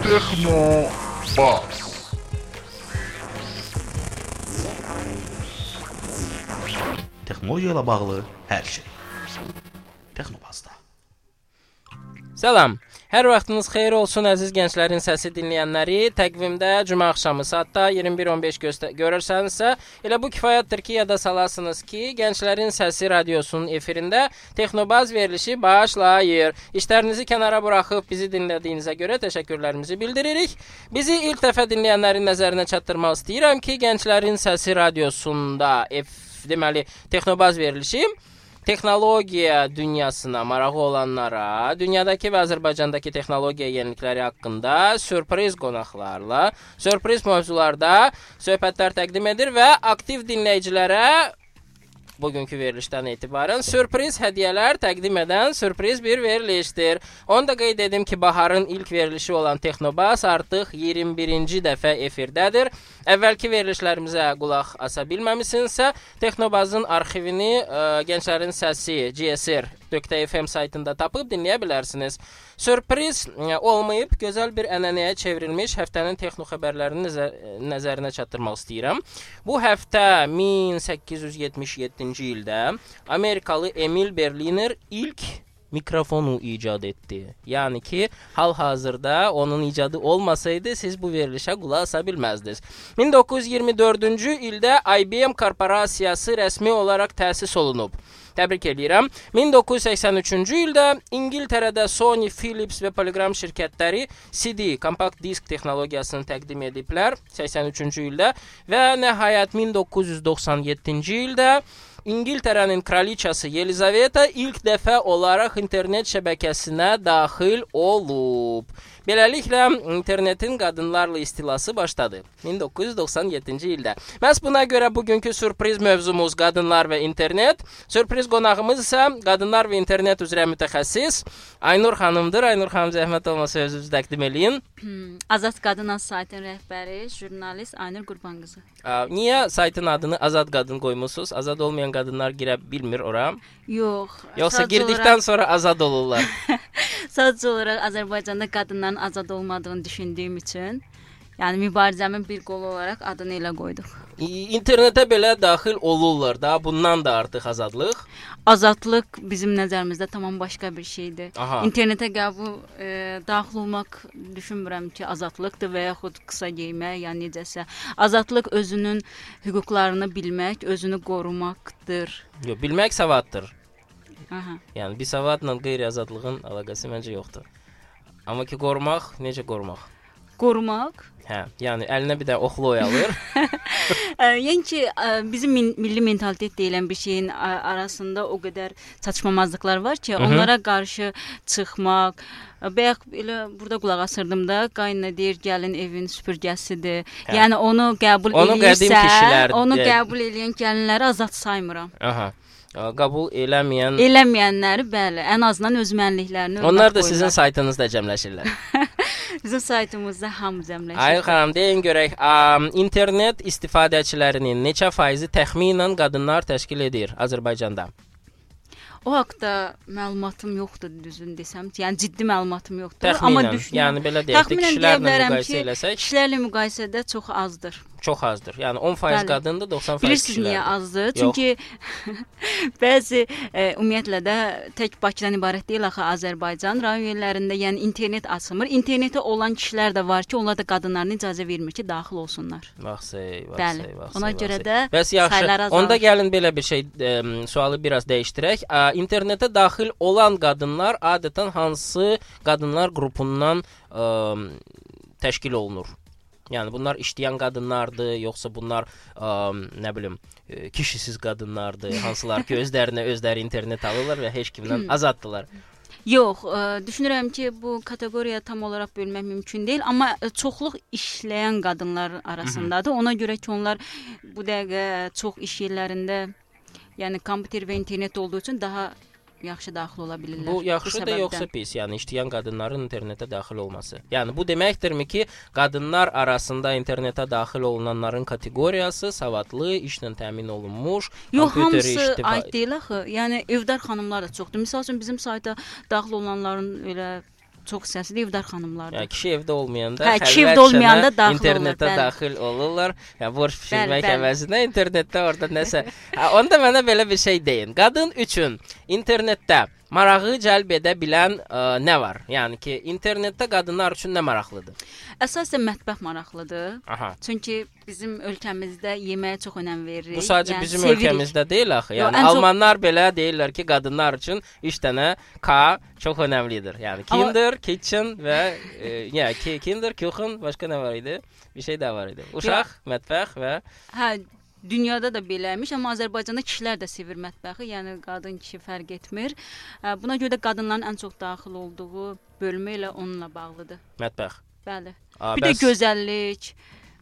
Bas. texnologiya ilə bağlı hər şey. Texnobazda. Salam. Hər vaxtınız xeyir olsun əziz gənclərin səsi dinləyənləri. Təqvimdə cümə axşamı saatda 21:15 göstər görürsənizsə, elə bu kifayətdir ki, yada salasınız ki, Gənclərin Səsi radiosunun efirində Texnobaz verilişi başlayır. İşlərinizi kənara buraxıb bizi dinlədiyinizə görə təşəkkürlərimizi bildiririk. Bizi ilk dəfə dinləyənlərin nəzərinə çatdırmaq istəyirəm ki, Gənclərin Səsi radiosunda F deməli Texnobaz verilişi texnologiya dünyasına marağı olanlara, dünyadakı və Azərbaycandakı texnologiya yenilikləri haqqında sürpriz qonaqlarla, sürpriz mövzularda söhbətlər təqdim edir və aktiv dinləyicilərə bugünkü verilişdən etibarən sürpriz hədiyyələr təqdim edən sürpriz bir verilişdir. Onu da qeyd edim ki, baharın ilk verilişi olan Texnobas artıq 21-ci dəfə efirdədir. Əvvəlki verilişlərimizə qulaq asa bilməmisinizsə, Texnobazın arxivini ə, Gənclərin Səsi GSR.fm saytında tapıb dinləyə bilərsiniz. Sürpriz ə, olmayıb, gözəl bir ənənəyə çevrilmiş həftənin texno xəbərlərini nəzər, nəzərinə çatdırmaq istəyirəm. Bu həftə 1877-ci ildə Amerikalı Emil Berliner ilk mikrofonu icad etdi. Yəni ki, hal-hazırda onun icadı olmasaydı siz bu verilişə qulaq asa bilməzdiniz. 1924-cü ildə IBM korporasiyası rəsmi olaraq təsis olunub. Təbrik edirəm. 1983-cü ildə İngiltərədə Sony, Philips və Polygram şirkətləri CD, kompakt disk texnologiyasını təqdim ediblər 83-cü ildə və nəhayət 1997-ci ildə İngiltərənin kraliçası Yelizaveta ilk dəfə olaraq internet şəbəkəsinə daxil olub. Beləliklə internetin qadınlarla istilası başladı 1997-ci ildə. Məhz buna görə bugünkü sürpriz mövzumuz qadınlar və internet. Sürpriz qonağımız isə qadınlar və internet üzrə mütəxəssis Aynur xanımdır. Aynur xanım zəhmət olmasa özünüzü təqdim eləyin. Azad Qadın Az saytının rəhbəri, jurnalist Aynur Qurbanqızı. Niyə saytın adını Azad Qadın qoymusunuz? Azad olmayan qadınlar girə bilmir ora. Yox. Yoxsa girdikdən olaraq- sonra azad olurlar. sadəcə olaraq Azərbaycanda qadınların azad olmadığını düşündüyüm üçün, yəni mübarizəmin bir qolu olaraq adını elə qoyduq. İnternetə belə daxil olurlar da. Bundan da artıq azadlıq. Azadlıq bizim nəzərimizdə tamam başqa bir şeydir. Aha. İnternetə qəbul e, daxil olmaq düşünmürəm ki, azadlıqdır və yaxud qısa geymək, yəni necəsə. Azadlıq özünün hüquqlarını bilmək, özünü qorumaqdır. Yox, bilmək savaddır. Aha. Yəni bir savadla qeyri-azadlığın əlaqəsi məncə yoxdur. Amma ki qorumaq, necə qorumaq? Qorumaq Hə, yəni əlinə bir də oxlu oy alır. Ə, Yəni ki, bizim milli mentalitet deyilən bir şeyin arasında o qədər çatışmamazlıqlar var ki, onlara qarşı çıxmaq Bayaq elə burada qulaq asırdım da, qaynana deyir, gəlin evin süpürgəsidir. Hə. Yəni onu qəbul Onu kişilər onu qəbul edən gəlinləri azad saymıram. Aha. Qəbul eləməyən Eləməyənləri bəli, ən azından öz mənliklərini onlar da sizin qoyurlar. saytınızda cəmləşirlər. bizim saytımızda hamı cəmləşir. Ay xanım, deyin görək, ə, internet istifadəçilərinin neçə faizi təxminən qadınlar təşkil edir Azərbaycanda? O haqqda məlumatım yoxdur düzün desəm. Yəni ciddi məlumatım yoxdur, Təxminən, amma düşünürəm. yəni belə deyək kişilərlə müqayisə ki, eləsək kişilərlə müqayisədə çox azdır. Çox azdır. Yəni 10% Bəli. qadındır, 90% Bilirsiniz kişilərdir. niyə azdır? Çünki bəzi e, ümumiyyətlə də tək Bakıdan ibarət deyil axı Azərbaycan rayon yerlərində, yəni internet açılmır. İnternetə olan kişilər də var ki, onlar da qadınlarına icazə vermir ki, daxil olsunlar. Vaxsey, vaxsey, vaxsey. Ona görə də Bəs yaxşı. Onda gəlin belə bir şey ə, sualı biraz dəyişdirək. Ə, internetə daxil olan qadınlar adətən hansı qadınlar qrupundan ə, təşkil olunur? Yəni bunlar işləyən qadınlardır, yoxsa bunlar ə, nə bilim, ə, kişisiz qadınlardır, hansılar ki özlərinə özləri internet alırlar və heç kimdən azaddılar. Yox, ə, düşünürəm ki, bu kateqoriyaya tam olaraq bölmək mümkün deyil, amma ə, çoxluq işləyən qadınlar arasındadır. Ona görə ki, onlar bu dəqiqə çox iş yerlərində yəni kompüter və internet olduğu üçün daha yaxşı daxil ola bilirlər. Bu yaxşıdır səbəbdən. yoxsa pis? Yəni işləyən qadınların internetə daxil olması. Yəni bu deməkdirmi ki, qadınlar arasında internetə daxil olunanların kateqoriyası savadlı, işlə təmin olunmuş, Yox, hamısı iştifa- aid deyil axı. Yəni evdar xanımlar da çoxdur. Məsəl üçün bizim sayta daxil olanların elə çox hissəsi də evdar xanımlardır. Yəni kişi evdə olmayanda, Hə, kişi evdə olmayanda daxil internetə bəli. daxil olurlar. Yəni borc pişirmək bəli. əvəzinə internetdə orada nəsə. Hə, onda mənə belə bir şey deyin. Qadın üçün internetdə marağı cəlb edə bilən ə, nə var? Yəni ki, internetdə qadınlar üçün nə maraqlıdır? Əsasən mətbəx maraqlıdır. Aha. Çünki bizim ölkəmizdə yeməyə çox önəm veririk. Bu sadəcə Yəni, bizim sevirik. ölkəmizdə deyil axı. Yəni ən çox- almanlar belə deyirlər ki, qadınlar üçün 3 dənə K çox önəmlidir. Yəni kinder, kitchen və e, ya ki, kinder, kuchen, başqa nə var idi? Bir şey daha var idi. Uşaq, mətbəx və Hə, dünyada da beləmiş, amma Azərbaycanda kişilər də sevir mətbəxi, yəni qadın kişi fərq etmir. Buna görə də qadınların ən çox daxil olduğu bölmə ilə onunla bağlıdır. mətbəx. Bəli. A, Bir də bəs, gözəllik.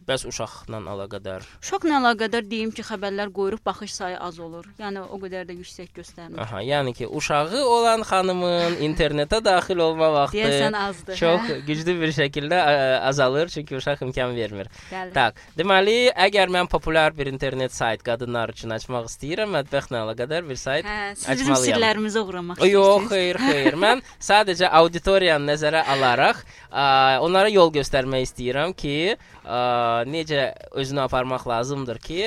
Bəs uşaqla əlaqədar. Uşaqla əlaqədar deyim ki, xəbərlər qoyuruq, baxış sayı az olur. Yəni o qədər də yüksək göstərmir. Aha, yəni ki, uşağı olan xanımın internetə daxil olma vaxtı Deyəsən azdır. çox hə? güclü bir şəkildə ə, azalır, çünki uşaq imkan vermir. Bəli. Tak. Deməli, əgər mən populyar bir internet sayt qadınlar üçün açmaq istəyirəm, mətbəxlə əlaqədar bir sayt. Hə, açmalıyam. sirlərimizə uğramaq O, Yox, istəyirsiniz. xeyr, xeyr. Mən sadəcə auditoriyanı nəzərə alaraq ə, onlara yol göstərmək istəyirəm ki, ə, necə özünü aparmaq lazımdır ki,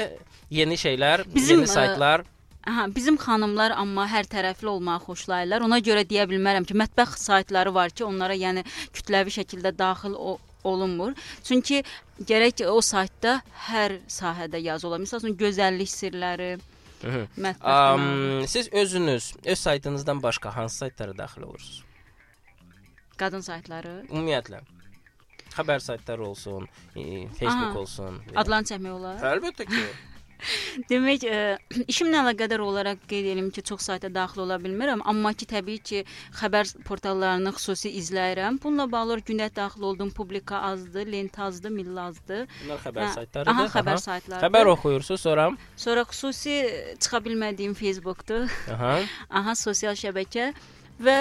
yeni şeylər, Bizim, yeni ə, saytlar Aha, bizim xanımlar amma hər tərəfli olmağı xoşlayırlar. Ona görə deyə bilmərəm ki, mətbəx saytları var ki, onlara yəni kütləvi şəkildə daxil o olunmur. Çünki gərək o saytda hər sahədə yazı ola. Məsələn, gözəllik sirləri, mətbəx. Um, siz özünüz öz saytınızdan başqa hansı saytlara daxil olursunuz? qadın saytları Ümumiyyətlə xəbər saytları olsun, e, Facebook Aha. olsun. adlarını çəkmək olar. Əlbəttə ki. Demək, ə, işimlə əlaqədar olaraq qeyd edim ki, çox sayta daxil ola bilmirəm, amma ki, təbii ki, xəbər portallarını xüsusi izləyirəm. Bununla bağlı gündəlik daxil olduğum publika azdır, lent azdır, milli azdır. Bunlar xəbər Hə, saytlarıdır. Aha, xəbər Aha. saytları. Xəbər oxuyursunuz sonra. Sonra xüsusi çıxa bilmədiyim Facebookdur. Aha. Aha, sosial şəbəkə və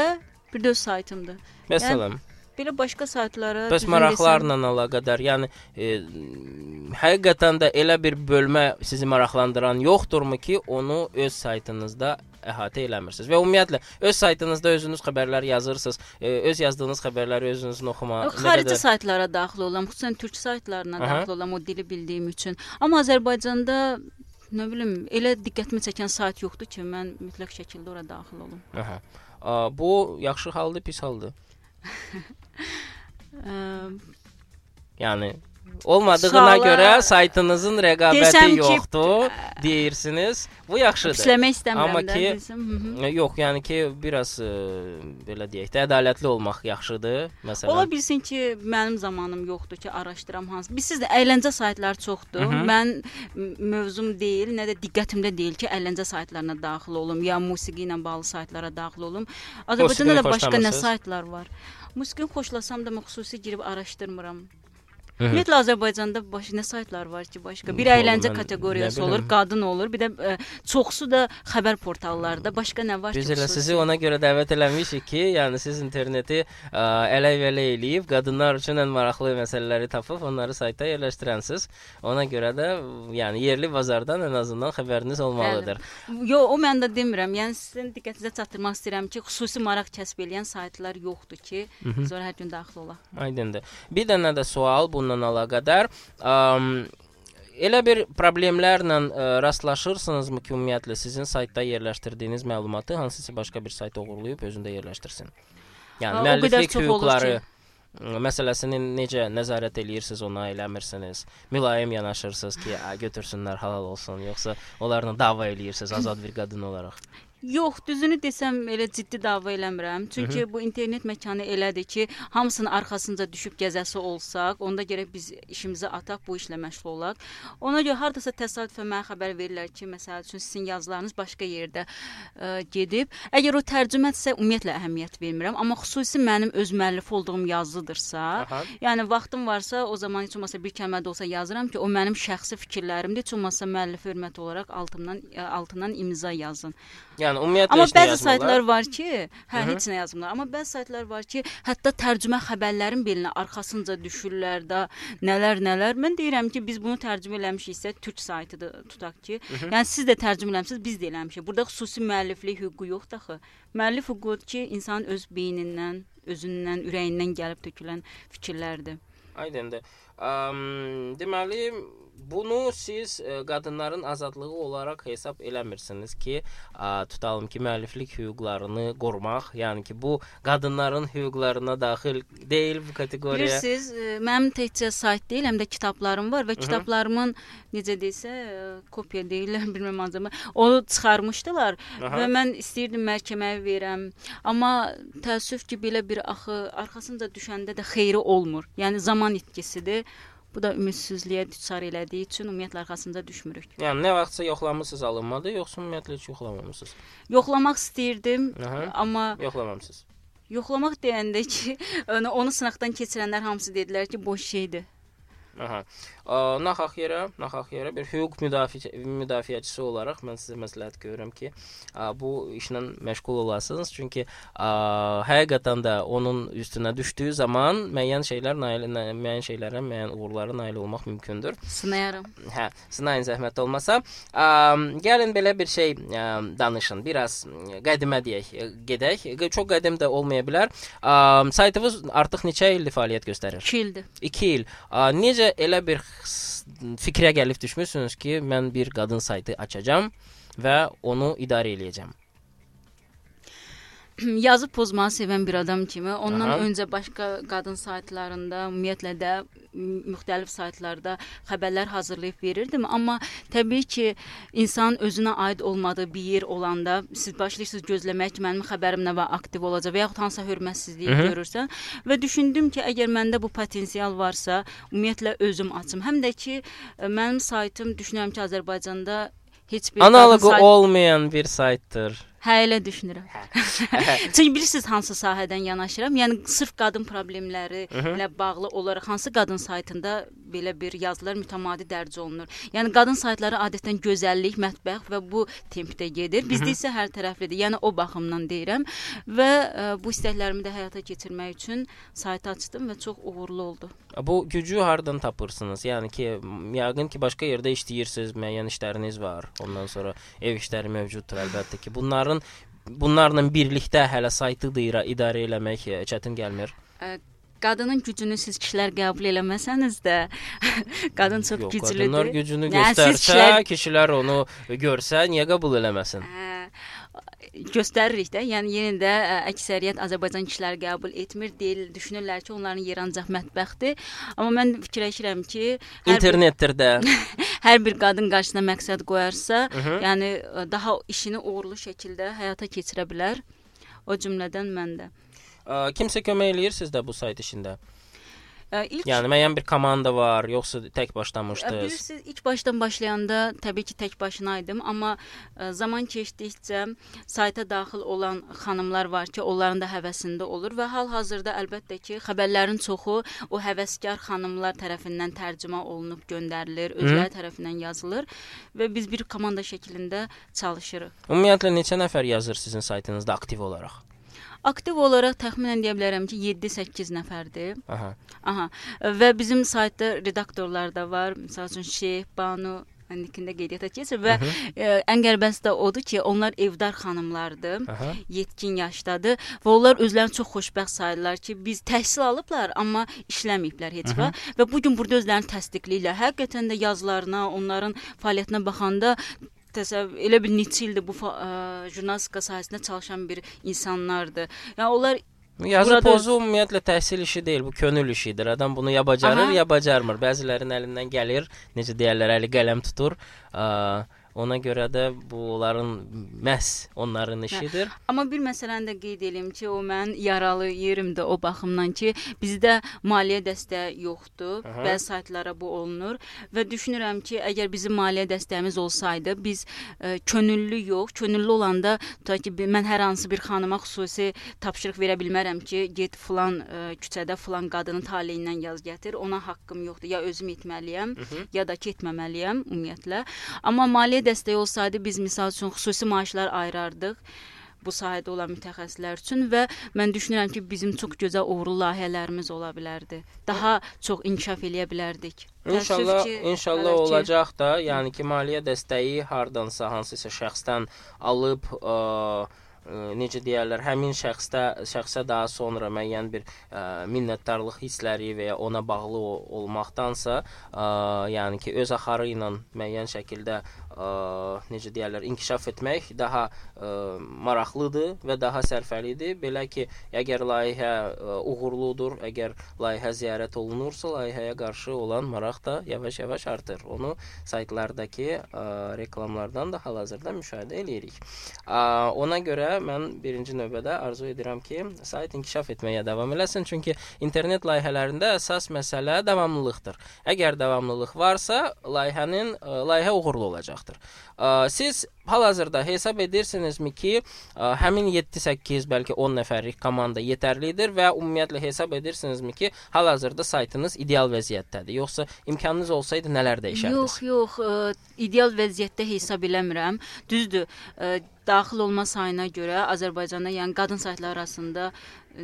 bir də saytımdır. Məsələn, Belə başqa saytlara bəs maraqlarla əlaqədar, yəni e, həqiqətən də elə bir bölmə sizi maraqlandıran yoxdurmu ki, onu öz saytınızda əhatə eləmirsiniz və ümumiyyətlə öz saytınızda özünüz xəbərlər yazırsınız, e, öz yazdığınız xəbərləri özünüzün oxuma. Xarici qədər- saytlara daxil olam, xüsusən türk saytlarına Aha. daxil olam o dili bildiyim üçün. Amma Azərbaycanda nə bilim, elə diqqətimi çəkən sayt yoxdur ki, mən mütləq şəkildə ora daxil olum. Aha. A, bu yaxşı haldır, pis haldır. Ə, Yəni olmadığına Suala- görə saytınızın rəqabəti ki, yoxdur deyirsiniz. Bu yaxşıdır. pisləmək istəmirəm Amma ki- hı -hı. E, Yox, yəni ki, biraz e, belə deyək də ədalətli olmaq yaxşıdır. Məsələn. Ola bilsin ki, mənim zamanım yoxdur ki, araşdıram hansı. Bilirsiz də əyləncə saytları çoxdur. Hı -hı. Mən mövzum deyil, nə də diqqətimdə deyil ki, əyləncə saytlarına daxil olum, ya musiqi ilə bağlı saytlara daxil olum. Azərbaycanda da başqa nə saytlar var. Musiqini xoşlasam da mən xüsusi girib araşdırmıram. Hı hı. Ümumiyyətlə Azərbaycanda baş nə saytlar var ki, başqa bir əyləncə kateqoriyası olur, qadın olur, bir də ə, çoxsu da xəbər portallarında. Başqa nə var Biz ki? elə xüsusi? sizi ona görə dəvət eləmişik ki, yəni siz interneti ə, ələ-vələ eləyib qadınlar üçün ən maraqlı məsələləri tapıb onları sayta yerləşdirənsiniz. Ona görə də yəni yerli bazardan ən azından xəbəriniz olmalıdır. Yo, o mən də demirəm. Yəni sizin diqqətinizə çatdırmaq istəyirəm ki, xüsusi maraq kəsb edən saytlar yoxdur ki, sonra hər gün daxil ola. Aydındır. Bir dənə də sual bununla əlaqədar. Əm, elə bir problemlərlə ə, rastlaşırsınızmı ki, ümumiyyətlə sizin saytda yerləşdirdiyiniz məlumatı hansısa başqa bir sayt oğurlayıb özündə yerləşdirsin? Yəni müəlliflik hüquqları ki. məsələsini necə nəzarət eləyirsiniz, ona eləmirsiniz? Mülayim yanaşırsınız ki, "A, götürsünlər, halal olsun", yoxsa onlarla dava eləyirsiniz azad bir qadın olaraq? Yox, düzünü desəm elə ciddi dava eləmirəm. Çünki Hı -hı. bu internet məkanı elədir ki, hamısının arxasınca düşüb gəzəsi olsaq, onda gərək biz işimizi ataq, bu işlə məşğul olaq. Ona görə hardasa təsadüfən mənə xəbər verirlər ki, məsəl üçün sizin yazılarınız başqa yerdə ə, gedib. Əgər o tərcümədirsə, ümumiyyətlə əhəmiyyət vermirəm, amma xüsusi mənim öz müəllif olduğum yazıdırsa, Aha. yəni vaxtım varsa, o zaman heç olmasa bir kəlmə də olsa yazıram ki, o mənim şəxsi fikirlərimdir. Heç olmasa müəllif hörmət olaraq altından altından imza yazın. Yəni ümumiyyətlə Amma bəzi yazmırlar. saytlar var ki, hə Hı -hı. heç nə yazmırlar. Amma bəzi saytlar var ki, hətta tərcümə xəbərlərin belinə arxasınca düşürlər də, nələr nələr. Mən deyirəm ki, biz bunu tərcümə eləmişiksə, türk saytıdır tutaq ki. Hı -hı. Yəni siz də tərcümə eləmisiniz, biz də eləmişik. Burada xüsusi müəlliflik hüququ yoxdur axı. Müəllif hüququ ki, insan öz beynindən, özündən, ürəyindən gəlib tökülən fikirlərdir. Aydındır. Um, deməli bunu siz ə, e, qadınların azadlığı olaraq hesab eləmirsiniz ki, ə, tutalım ki, müəlliflik hüquqlarını qorumaq, yəni ki, bu qadınların hüquqlarına daxil deyil bu kateqoriyaya. Bilirsiniz, ə, e, mənim təkcə sayt deyil, həm də kitablarım var və kitablarımın necə desə, e, kopya deyirlər, bilmirəm acaba. Onu çıxarmışdılar Aha. və mən istəyirdim məhkəməyə verəm. Amma təəssüf ki, belə bir axı arxasınca düşəndə də xeyri olmur. Yəni zaman itkisidir. Bu da ümidsizliyə düçar elədiyi üçün ümumiyyətlə arxasında düşmürük. Yəni nə vaxtsa yoxlamısınız alınmadı, yoxsa ümumiyyətlə heç yoxlamamısınız? Yoxlamaq istirdim, Aha, amma yoxlamamısınız. Yoxlamaq deyəndə ki, onu, onu sınaqdan keçirənlər hamısı dedilər ki, boş şeydir. Aha. Naxaq yerə, naxaq yerə bir hüquq müdafiə müdafiəçisi olaraq mən sizə məsləhət görürəm ki, bu işlə məşğul olasınız. Çünki həqiqətən də onun üstünə düşdüyü zaman müəyyən şeylər nail müəyyən şeylərə, müəyyən uğurlara nail olmaq mümkündür. Sınayaram. Hə, sınayın zəhmət olmasa. Gəlin belə bir şey danışın. Biraz qədimə deyək, gedək. Çox qədim də olmaya bilər. Saytınız artıq neçə ildir fəaliyyət göstərir? 2 ildir. 2 il. Necə elə bir fikrə gəlib düşmüsünüz ki, mən bir qadın saytı açacağam və onu idarə eləyəcəm. yazı pozmağı sevən bir adam kimi ondan Aha. öncə başqa qadın saytlarında, ümumiyyətlə də müxtəlif saytlarda xəbərlər hazırlayıb verirdim, amma təbii ki, insan özünə aid olmadığı bir yer olanda siz başlayırsınız gözləmək ki, mənim xəbərim nə var aktiv olacaq və yaxud hansısa hörmətsizliyi Hı -hı. görürsən və düşündüm ki, əgər məndə bu potensial varsa, ümumiyyətlə özüm açım. Həm də ki, mənim saytım düşünürəm ki, Azərbaycanda heç bir analoqu sayt... olmayan bir saytdır. Hə, elə düşünürəm. Çünki bilirsiniz hansı sahədən yanaşıram? Yəni sırf qadın problemləri ilə bağlı olaraq hansı qadın saytında belə bir yazılar mütəmadi dərc olunur. Yəni qadın saytları adətən gözəllik, mətbəx və bu tempdə gedir. Bizdə isə hər tərəflidir. Yəni o baxımdan deyirəm və ə, e, bu istəklərimi də həyata keçirmək üçün sayt açdım və çox uğurlu oldu. Bu gücü hardan tapırsınız? Yəni ki, yəqin ki, başqa yerdə işləyirsiniz, müəyyən işləriniz var. Ondan sonra ev işləri mövcuddur əlbəttə ki. Bunları bunların bunlarla birlikdə hələ saytı da idarə eləmək e, çətin gəlmir. Qadının gücünü siz kişilər qəbul eləməsəniz də, qadın çox Yox, güclüdür. Qadınlar gücünü yəni, göstərsə, kişilər... kişilər onu görsə, niyə qəbul eləməsin? Hə göstəririk də. Yəni yenə də ə, əksəriyyət Azərbaycan kişiləri qəbul etmir, deyil, düşünürlər ki, onların yeri ancaq mətbəxdir. Amma mən fikirləşirəm ki, internetdir də. hər bir qadın qarşısına məqsəd qoyarsa, Hı -hı. yəni daha işini uğurlu şəkildə həyata keçirə bilər. O cümlədən mən də. Kimsə kömək eləyir sizdə bu sayt işində? İlk, yəni müəyyən bir komanda var, yoxsa tək başlamışdınız? Bilirsiniz, ilk başdan başlayanda təbii ki, tək başına idim, amma ə, zaman keçdikcə sayta daxil olan xanımlar var ki, onların da həvəsində olur və hal-hazırda əlbəttə ki, xəbərlərin çoxu o həvəskar xanımlar tərəfindən tərcümə olunub göndərilir, özləri Hı? tərəfindən yazılır və biz bir komanda şəklində çalışırıq. Ümumiyyətlə neçə nəfər yazır sizin saytınızda aktiv olaraq? Aktiv olaraq təxminən deyə bilərəm ki, 7-8 nəfərdir. Aha. Aha. Və bizim saytda redaktorlar da var. Məsəl üçün Şeyx, Banu, indikində qeydiyyata keçir və ə, e, ən qəribəsi də odur ki, onlar evdar xanımlardır. Aha. Yetkin yaşdadır və onlar özlərini çox xoşbəxt sayırlar ki, biz təhsil alıblar, amma işləməyiblər heç vaxt və bu gün burada özlərini təsdiqləyirlər. Həqiqətən də yazılarına, onların fəaliyyətinə baxanda təsəvvür elə bir neçə ildir bu ə, jurnalistika sahəsində çalışan bir insanlardır. Yəni onlar Yazı Burada... pozu ümumiyyətlə təhsil işi deyil, bu könül işidir. Adam bunu ya bacarır, Aha. ya bacarmır. Bəzilərinin əlindən gəlir, necə deyirlər, əli qələm tutur. Ə, Ona görə də bu onların məhz onların işidir. Amma bir məsələni də qeyd edim ki, o mən yaralı yerimdə o baxımdan ki, bizdə maliyyə dəstəyi yoxdur. Aha. Bəzi saytlara bu olunur və düşünürəm ki, əgər bizim maliyyə dəstəyimiz olsaydı, biz ə, könüllü yox, könüllü olanda tutaq ki, mən hər hansı bir xanıma xüsusi tapşırıq verə bilmərəm ki, get filan ə, küçədə filan qadının taleyindən yaz gətir. Ona haqqım yoxdur. Ya özüm etməliyəm, ya da ki, etməməliyəm ümumiyyətlə. Amma maliyyə dəstəyi olsaydı biz misal üçün xüsusi maaşlar ayırardıq bu sahədə olan mütəxəssislər üçün və mən düşünürəm ki, bizim çox gözəl uğurlu layihələrimiz ola bilərdi. Daha çox inkişaf eləyə bilərdik. İnşallah, ki, inşallah ki- olacaq da. Yəni ki, maliyyə dəstəyi hardansa hansısa şəxsdən alıb ə, necə deyirlər, həmin şəxsdə şəxsə daha sonra müəyyən bir ə, minnətdarlıq hissləri və ya ona bağlı olmaqdansa, ə, yəni ki, öz axarı ilə müəyyən şəkildə ə, necə deyirlər, inkişaf etmək daha ə, maraqlıdır və daha sərfəlidir. Belə ki, əgər layihə ə, uğurludur, əgər layihə ziyarət olunursa, layihəyə qarşı olan maraq da yavaş-yavaş artır. Onu saytlardakı ə, reklamlardan da hal-hazırda müşahidə eləyirik. Ə, ona görə mən birinci növbədə arzu edirəm ki, sayt inkişaf etməyə davam eləsin, çünki internet layihələrində əsas məsələ davamlılıqdır. Əgər davamlılıq varsa, layihənin ə, layihə uğurlu olacaqdır. Siz hal-hazırda hesab edirsinizmi ki, həmin 7-8 bəlkə 10 nəfərlik komanda yetərlidir və ümumiyyətlə hesab edirsinizmi ki, hal-hazırda saytınız ideal vəziyyətdədir, yoxsa imkanınız olsaydı nələr dəyişərdiniz? Yox, yox, ideal vəziyyətdə hesab eləmirəm. Düzdür, daxil olma sayına görə Azərbaycanda, yəni qadın saytları arasında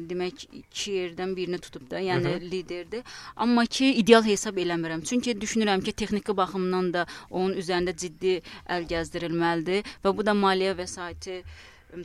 demək 2 yerdən birini tutub da, yəni liderdir. Amma ki ideal hesab eləmirəm. Çünki düşünürəm ki, texniki baxımdan da onun üzərində ciddi əl gəzdirilməlidir və bu da maliyyə vəsaiti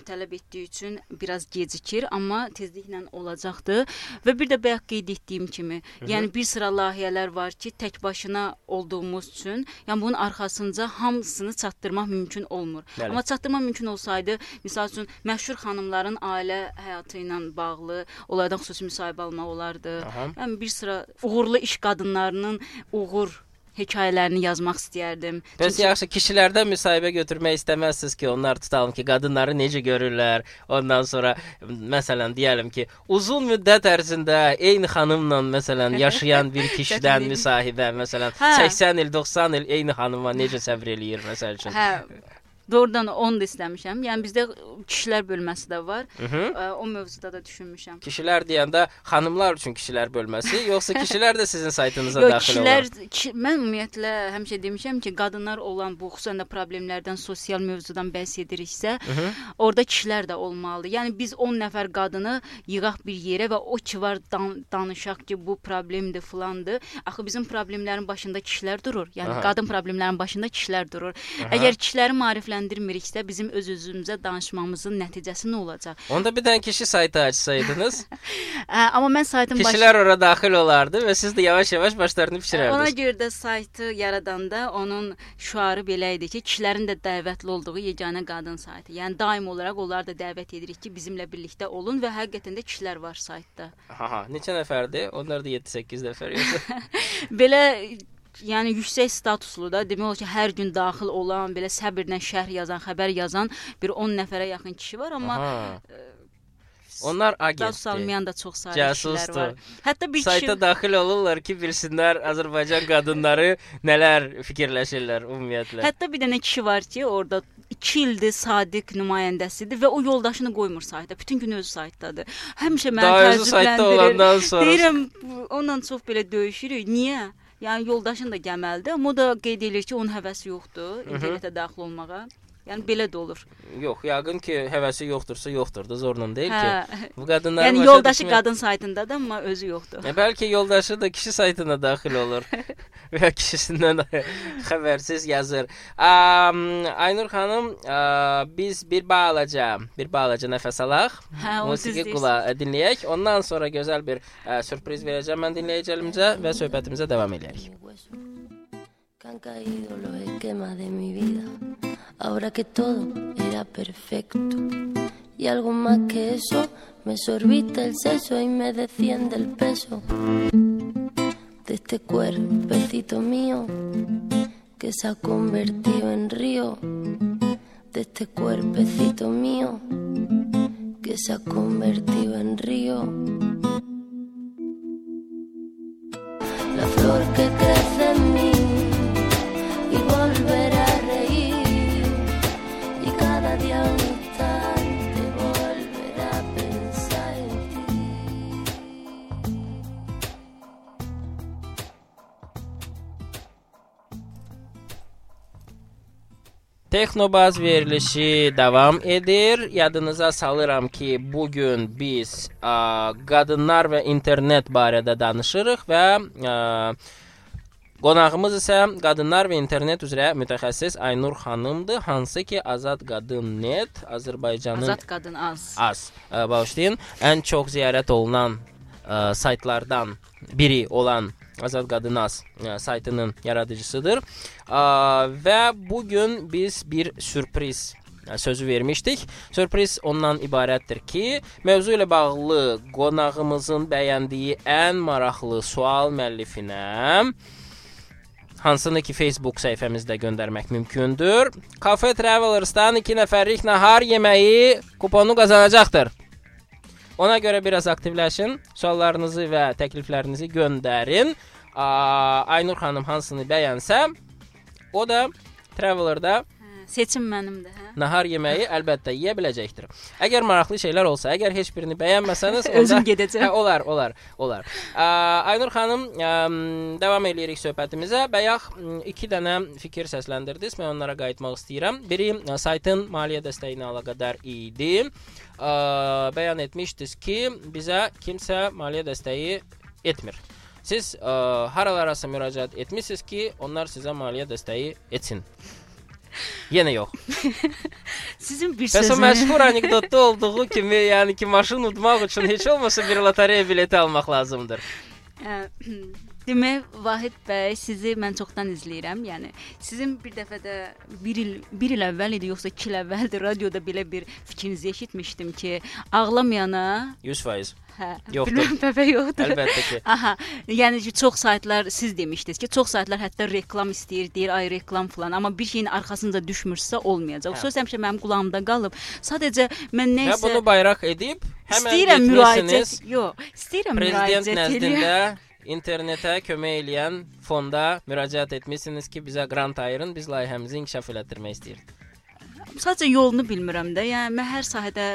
tələb etdiyi üçün biraz gecikir, amma tezliklə olacaqdır. Və bir də bayaq qeyd etdiyim kimi, yəni bir sıra layihələr var ki, tək başına olduğumuz üçün, yəni bunun arxasınca hamısını çatdırmaq mümkün olmur. Bəli. Amma çatdırmaq mümkün olsaydı, məsəl üçün məşhur xanımların ailə həyatı ilə bağlı onlardan xüsusi müsahibə almaq olardı. Aha. Yəni bir sıra uğurlu iş qadınlarının uğur hekayələrini yazmaq istəyərdim. Bəs yaxşı kişilərdən müsahibə götürmək istəməzsiniz ki, onlar tutalım ki, qadınları necə görürlər. Ondan sonra məsələn deyəlim ki, uzun müddət ərzində eyni xanımla məsələn yaşayan bir kişidən müsahibə, məsələn Hə. 80 il, 90 il eyni xanıma necə səbr eləyir məsəl üçün. Hə. Doğrudan onu da istəmişəm. Yəni bizdə kişilər bölməsi də var. Mhm. Ə, O mövzuda da düşünmüşəm. Kişilər deyəndə xanımlar üçün kişilər bölməsi, yoxsa kişilər də sizin saytınıza Yox, daxil kişilər olur? ki, mən ümumiyyətlə həmişə demişəm ki, qadınlar olan bu xüsusən də problemlərdən, sosial mövzudan bəhs ediriksə, Mhm. orada kişilər də olmalıdır. Yəni biz 10 nəfər qadını yığaq bir yerə və o ki var dan danışaq ki, bu problemdir, filandır. Axı bizim problemlərin başında kişilər durur. Yəni Aha. qadın problemlərinin başında kişilər durur. Əgər kişiləri maarifləndirmiriksə, bizim öz-özümüzə danışmağımızın nəticəsi nə olacaq? Onda bir dənə kişi saytı açsaydınız, amma mən saytın başı kişilər ora daxil olardı və siz də yavaş-yavaş başlarını Ona bişirərdiniz. görə də saytı yaradanda onun şüarı belə idi ki, kişilərin də dəvətli olduğu yeganə qadın saytı. Yəni daim olaraq onlar da dəvət edirik ki, bizimlə birlikdə olun və həqiqətən də kişilər var saytda. Ha ha, neçə nəfərdir? Onlar da 7-8 nəfər yoxsa? Belə yəni yüksək statuslu da demək olar ki, hər gün daxil olan, belə səbirlə şərh yazan, xəbər yazan bir 10 nəfərə yaxın kişi var, amma Aha. Onlar status agentdir. almayan da çox sayda kişilər var. Hətta bir Sayta kişi daxil olurlar ki, bilsinlər Azərbaycan qadınları nələr fikirləşirlər ümumiyyətlə. Hətta bir dənə kişi var ki, orada 2 ildir sadiq nümayəndəsidir və o yoldaşını qoymur saytda. Bütün gün özü saytdadır. Həmişə məni təəccübləndirir. Deyirəm, onunla çox belə döyüşürük. Niyə? Yəni yoldaşın da gəməlidir, amma o da qeyd edir ki, onun həvəsi yoxdur internetə daxil olmağa. Yəni belə də olur. yox, yəqin ki, həvəsi yoxdursa yoxdur da, zorla deyil ki. Hə. Bu qadınların Yəni yoldaşı düşmə- qadın saytındadır, amma özü yoxdur. E, bəlkə yoldaşı da kişi saytına daxil olur və kişisindən xəbərsiz yazır. Am, Aynur xanım, a, biz bir balaca, bir balaca nəfəs alaq. Hə, Musiqi qula dinləyək. Ondan sonra gözəl bir ə, sürpriz verəcəm mən dinləyicilərimizə və söhbətimizə davam que han caído los esquemas de mi vida. Ahora que todo era perfecto. Y algo más que eso, me sorbiste el seso y me desciende el peso. De este cuerpecito mío que se ha convertido en río, de este cuerpecito mío que se ha convertido en río. La flor que crece en mí y volver Texnobaz verilişi davam edir. Yadınıza salıram ki, bu gün biz a, qadınlar və internet barədə danışırıq və a, qonağımız isə qadınlar və internet üzrə mütəxəssis Aynur xanımdır, hansı ki Azad Qadın Net Azərbaycanın Azad qadın az. az ə, bağışlayın ən çox ziyarət olunan ə, saytlardan biri olan Azad Qadınaz ə, saytının yaradıcısıdır. Və bu gün biz bir sürpriz ə, sözü vermişdik. Sürpriz ondan ibarətdir ki, mövzu ilə bağlı qonağımızın bəyəndiyi ən maraqlı sual müəllifinə hansını ki Facebook səhifəmizdə göndərmək mümkündür. Cafe Travelers'dan 2 nəfərlik nahar yeməyi kuponu qazanacaqdır. Ona görə biraz aktivləşin, suallarınızı və təkliflərinizi göndərin. Aynur xanım hansını bəyənsə, o da Traveler'da Seçim mənimdir, hə? nahar yeməyi əlbəttə yeyə biləcəkdir. Əgər maraqlı şeylər olsa, əgər heç birini bəyənməsəniz, Özüm onda gedəcəm. Hə, olar, olar, olar. Ə, Aynur xanım, ə, davam eləyirik söhbətimizə. Bayaq m, iki dənə fikir səsləndirdiniz. Mən onlara qayıtmaq istəyirəm. Biri ə, saytın maliyyə dəstəyi ilə əlaqədar idi. Ə, bəyan etmişdiniz ki, bizə kimsə maliyyə dəstəyi etmir. Siz ə, haralarasa müraciət etmisiniz ki, onlar sizə maliyyə dəstəyi etsin. Yenə yox. Sizin bir Bəs o sözünüz məşhur anekdotda olduğu kimi, yəni ki, maşın udmaq üçün heç olmasa bir lotereya bileti almaq lazımdır. Demək Vahid bəy, sizi mən çoxdan izləyirəm. Yəni sizin bir dəfə də 1 il 1 il əvvəl idi, yoxsa 2 il əvvəldir radioda belə bir fikrinizi eşitmişdim ki, ağlamayana 100%. hə, Yoxdur. bilmirəm, bəbə yoxdur. Əlbəttə ki. Aha, yəni ki, çox saytlar siz demişdiniz ki, çox saytlar hətta reklam istəyir, deyir ay reklam falan, amma bir şeyin arxasınca düşmürsə olmayacaq. Hə. Söz həmişə mənim qulağımda qalıb. Sadəcə mən nə isə bunu bayraq edib həmən istəyirəm müraciət, yox, istəyirəm prezident müraciət eləyəm. nəzdində internetə kömək eləyən fonda müraciət etmisiniz ki, bizə qrant ayırın, biz layihəmizi inkişaf elətdirmək istəyirik. Sadəcə yolunu bilmirəm də. Yəni mən hər sahədə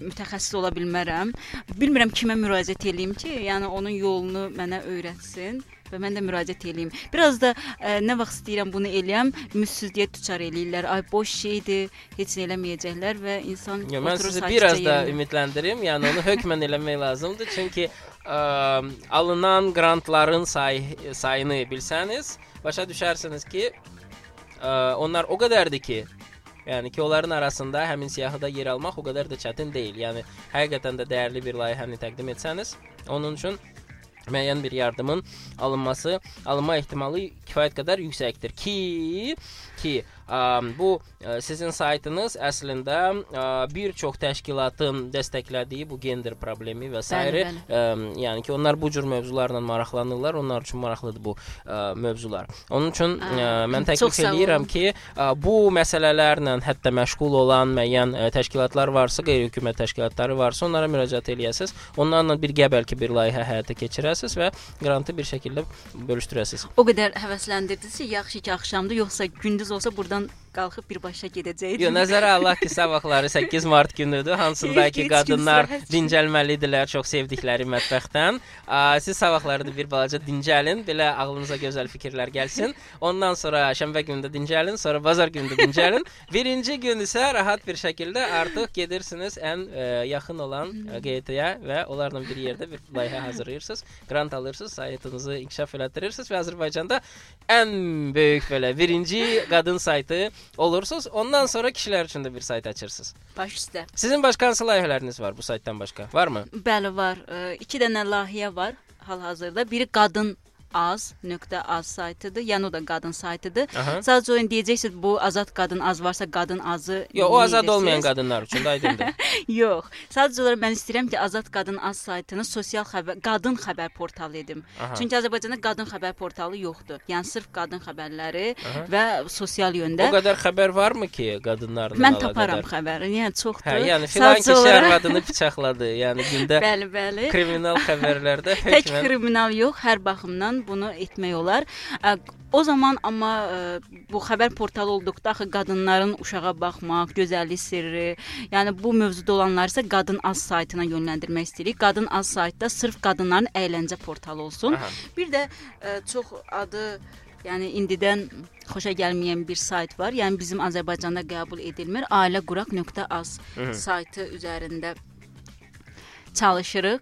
mütəxəssis ola bilmərəm. Bilmirəm kimə müraciət eləyim ki, yəni onun yolunu mənə öyrətsin və mən də müraciət eləyim. Biraz da ə, nə vaxt istəyirəm bunu eləyəm, müssüzlüyə düçar eləyirlər. Ay boş şeydir, heç nə eləməyəcəklər və insan Yo, mən sizi biraz da yerinə. ümidləndirim. Yəni onu hökmən eləmək lazımdır. Çünki ə, alınan qrantların say sayını bilsəniz, başa düşərsiniz ki, ə, onlar o qədərdir ki, yəni ki, onların arasında həmin siyahıda yer almaq o qədər də çətin deyil. Yəni həqiqətən də dəyərli bir layihəni təqdim etsəniz, onun üçün müəyyən bir yardımın alınması, alınma ehtimalı kifayət qədər yüksəkdir ki, ki ə, bu ə, sizin saytınız əslində ə, bir çox təşkilatın dəstəklədiyi bu gender problemi və s. Bəli, Ə, yəni ki, onlar bu cür mövzularla maraqlanırlar, onlar üçün maraqlıdır bu ə, mövzular. Onun üçün ə, mən təklif eləyirəm ki, ə, bu məsələlərlə hətta məşğul olan müəyyən ə, təşkilatlar varsa, qeyri-hökumət təşkilatları varsa, onlara müraciət eləyəsiniz. Onlarla birgə bəlkə bir layihə həyata keçirəsiniz və qrantı bir şəkildə bölüşdürəsiniz. O qədər həvəsləndirdiniz ki, yaxşı ki axşamdır, yoxsa gündüz olsa burdan qalxıb birbaşa gedəcəkdim. Yo, nəzərə alaq ki, sabahları 8 mart günüdür, hansında ki, Heç qadınlar dincəlməlidirlər çox sevdikləri mətbəxdən. Siz sabahları da bir balaca dincəlin, belə ağlınıza gözəl fikirlər gəlsin. Ondan sonra şənbə günü də dincəlin, sonra bazar günü də dincəlin. Birinci gün isə rahat bir şəkildə artıq gedirsiniz ən ə, yaxın olan QT-yə və onlarla bir yerdə bir layihə hazırlayırsınız, qrant alırsınız, saytınızı inkişaf elətdirirsiniz və Azərbaycanda ən böyük belə birinci qadın saytı olursunuz. Ondan sonra kişilər üçün də bir sayt açırsınız. Baş üstə. Sizin başqa hansı layihələriniz var bu saytdan başqa? Varmı? Bəli var. Ə, iki dənə layihə var hal-hazırda. Biri qadın az.az saytıdır. Yəni o da qadın saytıdır. Aha. Sadəcə o deyəcəksiniz bu azad qadın az varsa qadın azı. Yox, o azad neyirsiniz? olmayan qadınlar üçün də aydındır. Yox. Sadəcə olaraq mən istəyirəm ki, Azad Qadın Az saytını sosial xəbər, qadın xəbər portalı edim. Aha. Çünki Azərbaycanda qadın xəbər portalı yoxdur. Yəni sırf qadın xəbərləri və sosial yöndə. O qədər xəbər varmı ki, qadınlarla Mən əlaqədar? taparam xəbəri. Yəni çoxdur. Hə, yəni filan kişi olaraq- arvadını bıçaqladı. Yəni gündə Bəli, bəli. kriminal xəbərlərdə Tək kriminal yox, hər baxımdan bunu etmək olar. O zaman amma ə, bu xəbər portalı olduqda axı qadınların uşağa baxmaq, gözəllik sirri, yəni bu mövzuda olanları isə qadın az saytına yönləndirmək istəyirik. Qadın az saytda sırf qadınların əyləncə portalı olsun. Aha. Bir də ə, çox adı Yəni indidən xoşa gəlməyən bir sayt var. Yəni bizim Azərbaycanda qəbul edilmir. ailəquraq.az saytı üzərində çalışırıq.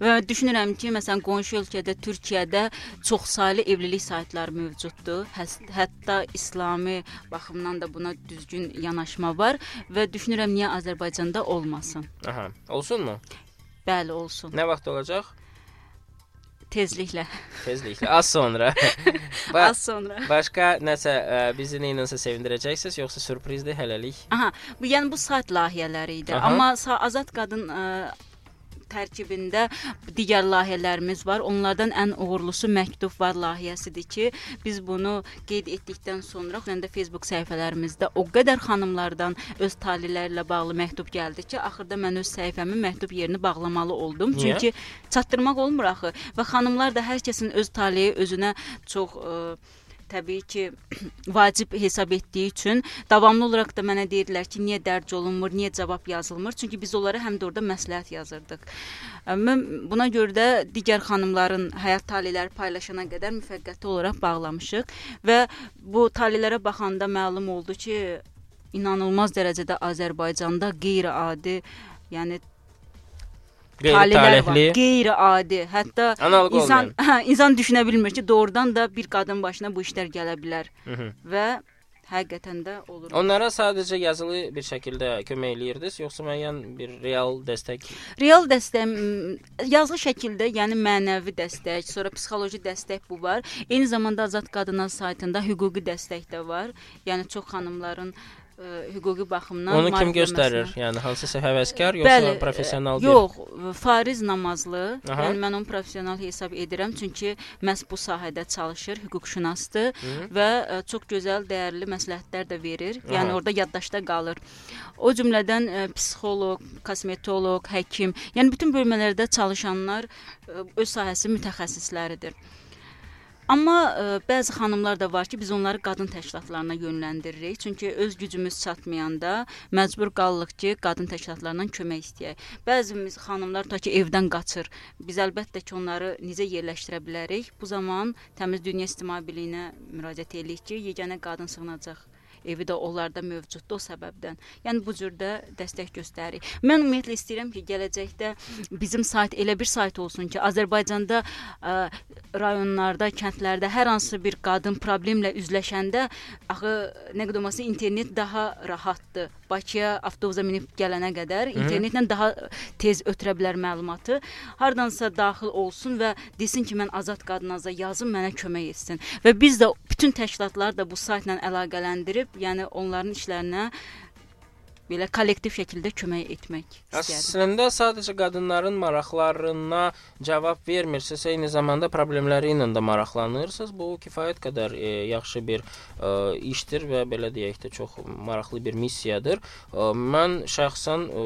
Və düşünürəm ki, məsələn, qonşu ölkədə, Türkiyədə çoxsaylı evlilik saytları mövcuddur. Həs hətta İslami baxımdan da buna düzgün yanaşma var və düşünürəm niyə Azərbaycanda olmasın. Aha, olsunmu? Bəli, olsun. Nə vaxt olacaq? Tezliklə. Tezliklə, az sonra. Ba Az sonra. başqa nəsə ə, bizi nə ilə sevindirəcəksiniz, yoxsa sürprizdir hələlik? Aha, bu yəni bu sayt layihələri idi. Aha. Amma Azad qadın ə, tərkibində digər layihələrimiz var. Onlardan ən uğurlusu məktub var layihəsidir ki, biz bunu qeyd etdikdən sonra xüsusən də Facebook səhifələrimizdə o qədər xanımlardan öz talelərlə bağlı məktub gəldi ki, axırda mən öz səhifəmin məktub yerini bağlamalı oldum. Niyə? Çünki çatdırmaq olmur axı və xanımlar da hər kəsin öz taleyi özünə çox ə, təbii ki, vacib hesab etdiyi üçün davamlı olaraq da mənə deyirdilər ki, niyə dərc olunmur, niyə cavab yazılmır? Çünki biz onlara həm də orada məsləhət yazırdıq. Mən buna görə də digər xanımların həyat taleləri paylaşana qədər müvəqqəti olaraq bağlamışıq və bu talelərə baxanda məlum oldu ki, inanılmaz dərəcədə Azərbaycanda qeyri-adi, yəni Qeyri-talihli. Qeyri-adi. Hətta Analoq insan hə, insan düşünə bilmir ki, doğrudan da bir qadın başına bu işlər gələ bilər Mhm. və həqiqətən də olur. Onlara sadəcə yazılı bir şəkildə kömək eləyirdiniz, yoxsa müəyyən bir real dəstək? Real dəstək yazılı şəkildə, yəni mənəvi dəstək, sonra psixoloji dəstək bu var. Eyni zamanda Azad Qadınlar saytında hüquqi dəstək də var. Yəni çox xanımların ə, hüquqi baxımdan Onu kim göstərir? Yəni hansısa həvəskar yoxsa Bəli, professional ə, bir? Yox, fariz namazlı. Aha. Yəni mən onu professional hesab edirəm, çünki məhz bu sahədə çalışır, hüquqşünasdır və ə, çox gözəl, dəyərli məsləhətlər də verir. Yəni Aha. orada yaddaşda qalır. O cümlədən ə, psixoloq, kosmetoloq, həkim, yəni bütün bölmələrdə çalışanlar ə, öz sahəsi mütəxəssisləridir. Amma ə, bəzi xanımlar da var ki, biz onları qadın təşkilatlarına yönləndiririk. Çünki öz gücümüz çatmayanda məcbur qalırıq ki, qadın təşkilatlarından kömək istəyək. Bəzimiz xanımlar ta ki evdən qaçır. Biz əlbəttə ki, onları necə yerləşdirə bilərik? Bu zaman Təmiz Dünya İctimai Birliyinə müraciət edirik ki, yeganə qadın sığınacaq evi də onlarda mövcuddur o səbəbdən. Yəni bu cürdə dəstək göstəririk. Mən ümumiyyətlə istəyirəm ki, gələcəkdə bizim sayt elə bir sayt olsun ki, Azərbaycanda ə, rayonlarda, kəndlərdə hər hansı bir qadın problemlə üzləşəndə axı nə qədər olmasa internet daha rahatdır. Bakıya avtobusa minib gələnə qədər internetlə daha tez ötürə bilər məlumatı. Hardansa daxil olsun və desin ki, mən azad qadınaza yazım, mənə kömək etsin. Və biz də bütün təşkilatlar da bu saytla əlaqələndirib, yəni onların işlərinə belə kollektiv şəkildə kömək etmək istəyirəm. Əslində sadəcə qadınların maraqlarına cavab vermirsiniz, eyni zamanda problemləri ilə də maraqlanırsınız. Bu kifayət qədər e, yaxşı bir e, işdir və belə deyək də çox maraqlı bir missiyadır. E, mən şəxsən e,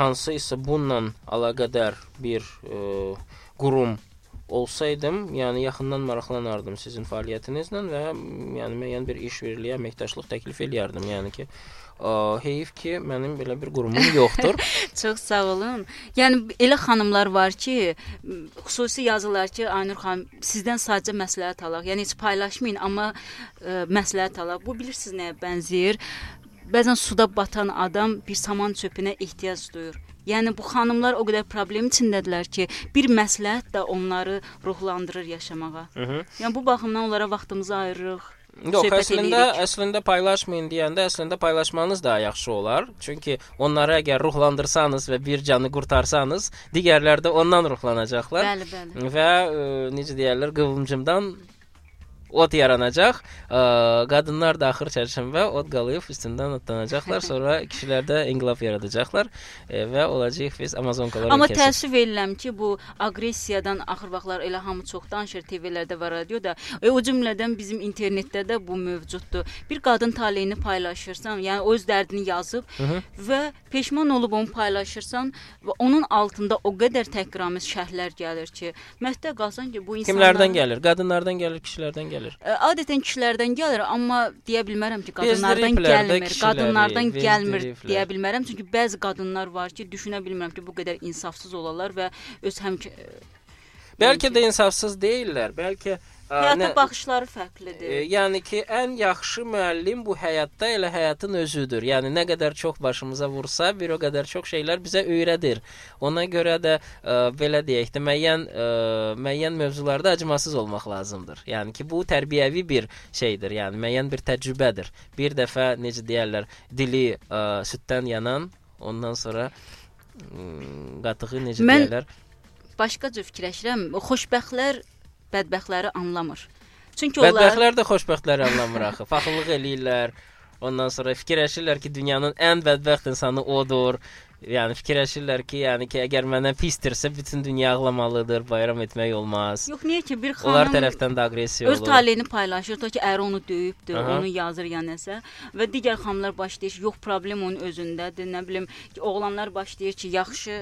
hansı isə bununla əlaqədar bir e, qurum olsaydım, yəni yaxından maraqlanardım sizin fəaliyyətinizlə və yəni müəyyən bir iş birliyi, əməkdaşlıq təklif eləyərdim. Yəni ki, ə, heyf ki, mənim belə bir qurumum yoxdur. Çox sağ olun. Yəni elə xanımlar var ki, xüsusi yazırlar ki, Aynur xanım, sizdən sadəcə məsləhət alaq. Yəni heç paylaşmayın, amma ə, məsləhət alaq. Bu bilirsiniz nəyə bənzəyir? Bəzən suda batan adam bir saman çöpünə ehtiyac duyur. Yəni bu xanımlar o qədər problem içindədirlər ki, bir məsləhət də onları ruhlandırır yaşamağa. Mhm. Yəni bu baxımdan onlara vaxtımızı ayırırıq. Yox, əslində eləyirik. əslində paylaşmayın deyəndə əslində paylaşmanız daha yaxşı olar. Çünki onları əgər ruhlandırsanız və bir canı qurtarsanız, digərləri də ondan ruhlanacaqlar. Bəli, bəli. Və ə, necə deyirlər, qıvımcımdan ot yaranacaq. Qadınlar da axır çərşənbə ot qalıyıb üstündən otlanacaqlar. Sonra kişilər də inqilab yaradacaqlar və olacaq biz Amazonkalar Amma ölkəsi. təəssüf edirəm ki, bu aqressiyadan axır vaxtlar elə hamı çox danışır TV-lərdə və radioda. E, o cümlədən bizim internetdə də bu mövcuddur. Bir qadın taleyini paylaşırsan, yəni öz dərdini yazıb hı. və peşman olub onu paylaşırsan və onun altında o qədər təhqiramiz şərhlər gəlir ki, məhdə qalsan ki, bu insanlar Kimlərdən gəlir? Qadınlardan gəlir, kişilərdən gəlir. Ə, Adətən kişilərdən gəlir, amma deyə bilmərəm ki, qadınlardan gəlmir. Qadınlardan gəlmir deyə bilmərəm, çünki bəzi qadınlar var ki, düşünə bilmirəm ki, bu qədər insafsız olarlar və öz həm Bəlkə də insafsız deyillər. Bəlkə həyata baxışları fərqlidir. E, yəni ki, ən yaxşı müəllim bu həyatda elə həyatın özüdür. Yəni nə qədər çox başımıza vursa, bir o qədər çox şeylər bizə öyrədir. Ona görə də ə, belə deyək də müəyyən ə, müəyyən mövzularda acımasız olmaq lazımdır. Yəni ki, bu tərbiyəvi bir şeydir. Yəni müəyyən bir təcrübədir. Bir dəfə necə deyirlər, dili ə, süddən yanan, ondan sonra qatığı necə Mən- deyirlər? Başqa cür fikirləşirəm. Xoşbəxtlər bədbəxtləri anlamır. Çünki onlar Bədbəxtlər də xoşbəxtləri anlamır axı. Faxırlıq eləyirlər. Ondan sonra fikirləşirlər ki, dünyanın ən bədbəxt insanı odur. Yəni fikirləşirlər ki, yəni ki, əgər mənə pisdirsə, bütün dünya ağlamalıdır, bayram etmək olmaz. Yox, niyə ki bir xanım Onlar tərəfdən də aqressiya öz olur. taleyini paylaşır, ta ki əri onu döyübdür, Aha. onu yazır ya nəsə və digər xanımlar başlayır, yox problem onun özündədir, nə bilim, ki, oğlanlar başlayır ki, yaxşı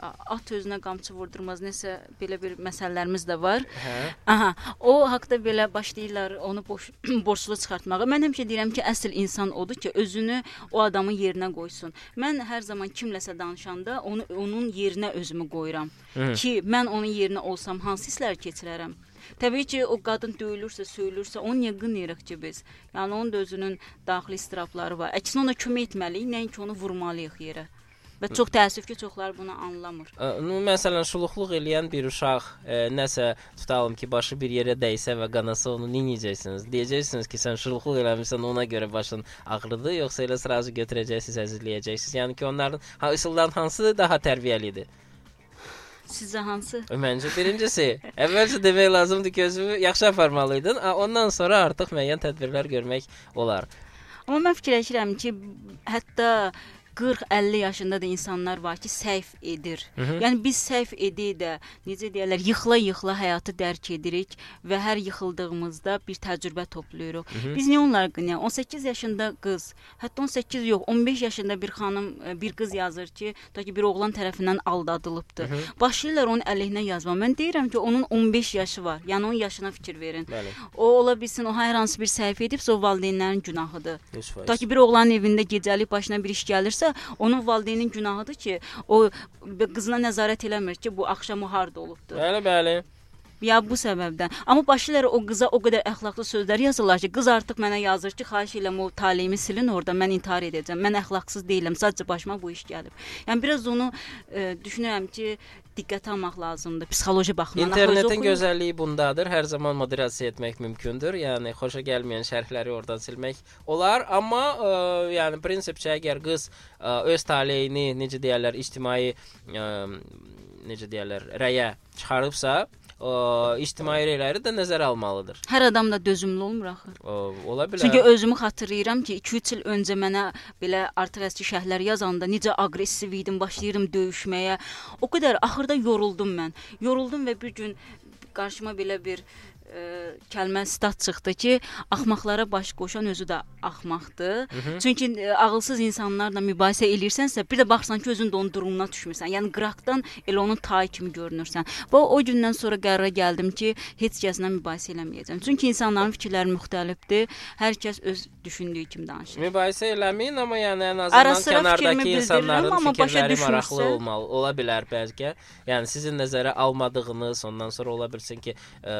at özünə qamçı vurdurmaz, nəsə belə bir məsələlərimiz də var. Hə. Aha, o haqqda belə başlayırlar onu boş borclu çıxartmağa. Mən həmişə deyirəm ki, əsl insan odur ki, özünü o adamın yerinə qoysun. Mən hər zaman kimləsə danışanda onu onun yerinə özümü qoyuram Hı. ki, mən onun yerinə olsam hansı hisslər keçirərəm. Təbii ki, o qadın döyülürsə, söyülürsə, onu niyə qınayırıq ki biz? Yəni onun da özünün daxili istirabları var. Əksinə ona kömək etməliyik, nəinki onu vurmalıyıq yerə. Və çox təəssüf ki, çoxlar bunu anlamır. Ümumi məsələn şuluqluq eləyən bir uşaq e, nəsə tutalım ki, başı bir yerə dəysə və qanasa onu nə edəcəksiniz? Deyəcəksiniz ki, sən şuluqluq eləmisən, ona görə başın ağrıdı, yoxsa elə sırazı götürəcəksiniz, əzizləyəcəksiniz. Yəni ki, onların ha, üsulların hansı daha tərbiyəlidir? Sizcə hansı? Məncə birincisi. Əvvəlcə demək lazımdır ki, özünü yaxşı aparmalı idin. Ondan sonra artıq müəyyən tədbirlər görmək olar. Amma mən fikirləşirəm ki, hətta 40-50 yaşında da insanlar var ki, səhv edir. Hı -hı. Yəni biz səhv edik də, necə deyirlər, yıxıla-yıxıla həyatı dərk edirik və hər yıxıldığımızda bir təcrübə toplayırıq. Hı -hı. Biz niyə onları qınayaq? 18 yaşında qız, hətta 18 yox, 15 yaşında bir xanım, e, bir qız yazır ki, ta ki bir oğlan tərəfindən aldadılıbdı. Hı -hı. Başlayırlar onun əleyhinə yazma. Mən deyirəm ki, onun 15 yaşı var. Yəni onun yaşına fikir verin. Bəli, O ola bilsin o hər hansı bir səhv edibsə, o valideynlərin günahıdır. 100%. Ta ki bir oğlanın evində gecəlik başına bir iş gəlirsə, onun valideynin günahıdır ki, o qızına nəzarət eləmir ki, bu axşam o harda olubdu. Bəli, bəli. Ya bu səbəbdən. Amma başlayırlar o qıza o qədər əxlaqlı sözlər yazırlar ki, qız artıq mənə yazır ki, xahiş edirəm o taleyimi silin orada, mən intihar edəcəm. Mən əxlaqsız deyiləm, sadəcə başıma bu iş gəlib. Yəni biraz onu e, düşünürəm ki, diqqətə almaq lazımdır psixoloji baxımdan. İnternetin gözəlliyi bundadır. Hər zaman moderasiya etmək mümkündür. Yəni xoşa gəlməyən şərhləri oradan silmək olar, amma ə, yəni prinsipcə əgər qız ə, öz taleyini, necə deyirlər, ictimai ə, necə deyirlər, rəyə çıxarıbsa, ə, ictimai rəyləri də nəzərə almalıdır. Hər adam da dözümlü olmur axı. Ə, ola bilər. Çünki özümü xatırlayıram ki, 2-3 il öncə mənə belə artıq əski şəhərlər yazanda necə aqressiv idim, başlayırdım döyüşməyə. O qədər axırda yoruldum mən. Yoruldum və bir gün qarşıma belə bir ə, kəlmə stat çıxdı ki, axmaqlara baş qoşan özü də axmaqdır. Çünki ə, ağılsız insanlarla mübahisə eləyirsənsə, bir də baxsan ki, özün də onun durumuna düşmüsən. Yəni qıraqdan elə onun tayı kimi görünürsən. Və o gündən sonra qərara gəldim ki, heç kəslə mübahisə eləməyəcəm. Çünki insanların fikirləri müxtəlifdir. Hər kəs öz düşündüyü kimi danışır. Mübahisə eləməyin, amma yəni ən azından sıra fikrimi kənardakı insanların amma başa maraqlı olmalı, ola bilər bəlkə. Yəni sizin nəzərə almadığınız, ondan sonra ola bilsin ki, ə,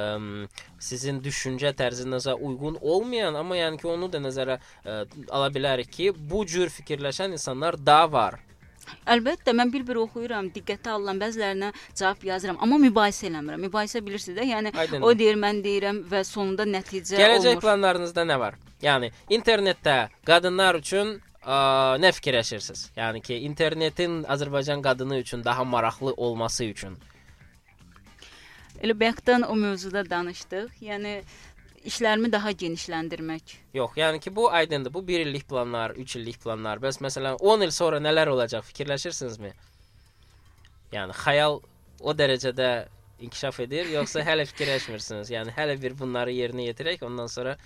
sizin düşüncə tərzinizə uyğun olmayan, amma yəni ki, onu da nəzərə ə, ala bilərik ki, bu cür fikirləşən insanlar da var. Əlbəttə mən bir-bir oxuyuram, diqqətə alıram, bəzilərinə cavab yazıram, amma mübahisə eləmirəm. Mübahisə bilirsiniz də, yəni Aydındır. o deyir, mən deyirəm və sonunda nəticə Gələcək olmur. planlarınızda nə var? Yəni internetdə qadınlar üçün ə, nə fikirləşirsiniz? Yəni ki, internetin Azərbaycan qadını üçün daha maraqlı olması üçün. Elə bayaqdan o mövzuda danışdıq. Yəni işlərimi daha genişləndirmək. Yox, yəni ki, bu aydındır. Bu 1 illik planlar, 3 illik planlar. Bəs məsələn 10 il sonra nələr olacaq fikirləşirsinizmi? Yəni xəyal o dərəcədə inkişaf edir, yoxsa hələ fikirləşmirsiniz? Yəni hələ bir bunları yerinə yetirək, ondan sonra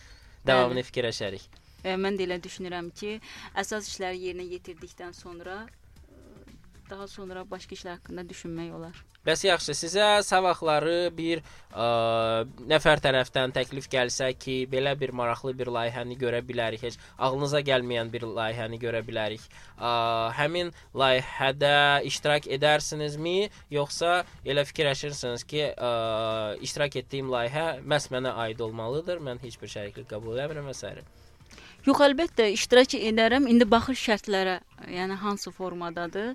davamını fikirləşərik. E, mən də elə düşünürəm ki, əsas işləri yerinə yetirdikdən sonra daha sonra başqa işlər haqqında düşünmək olar. Bəs yaxşı, sizə sabahları bir ə, nəfər tərəfdən təklif gəlsə ki, belə bir maraqlı bir layihəni görə bilərik, heç ağlınıza gəlməyən bir layihəni görə bilərik. Ə, həmin layihədə iştirak edərsinizmi, yoxsa elə fikirləşirsiniz ki, ə, iştirak etdiyim layihə məhz mənə aid olmalıdır, mən heç bir şəriklik qəbul etmirəm və s. Yox, əlbəttə iştirak edərəm. İndi baxır şərtlərə, yəni hansı formadadır.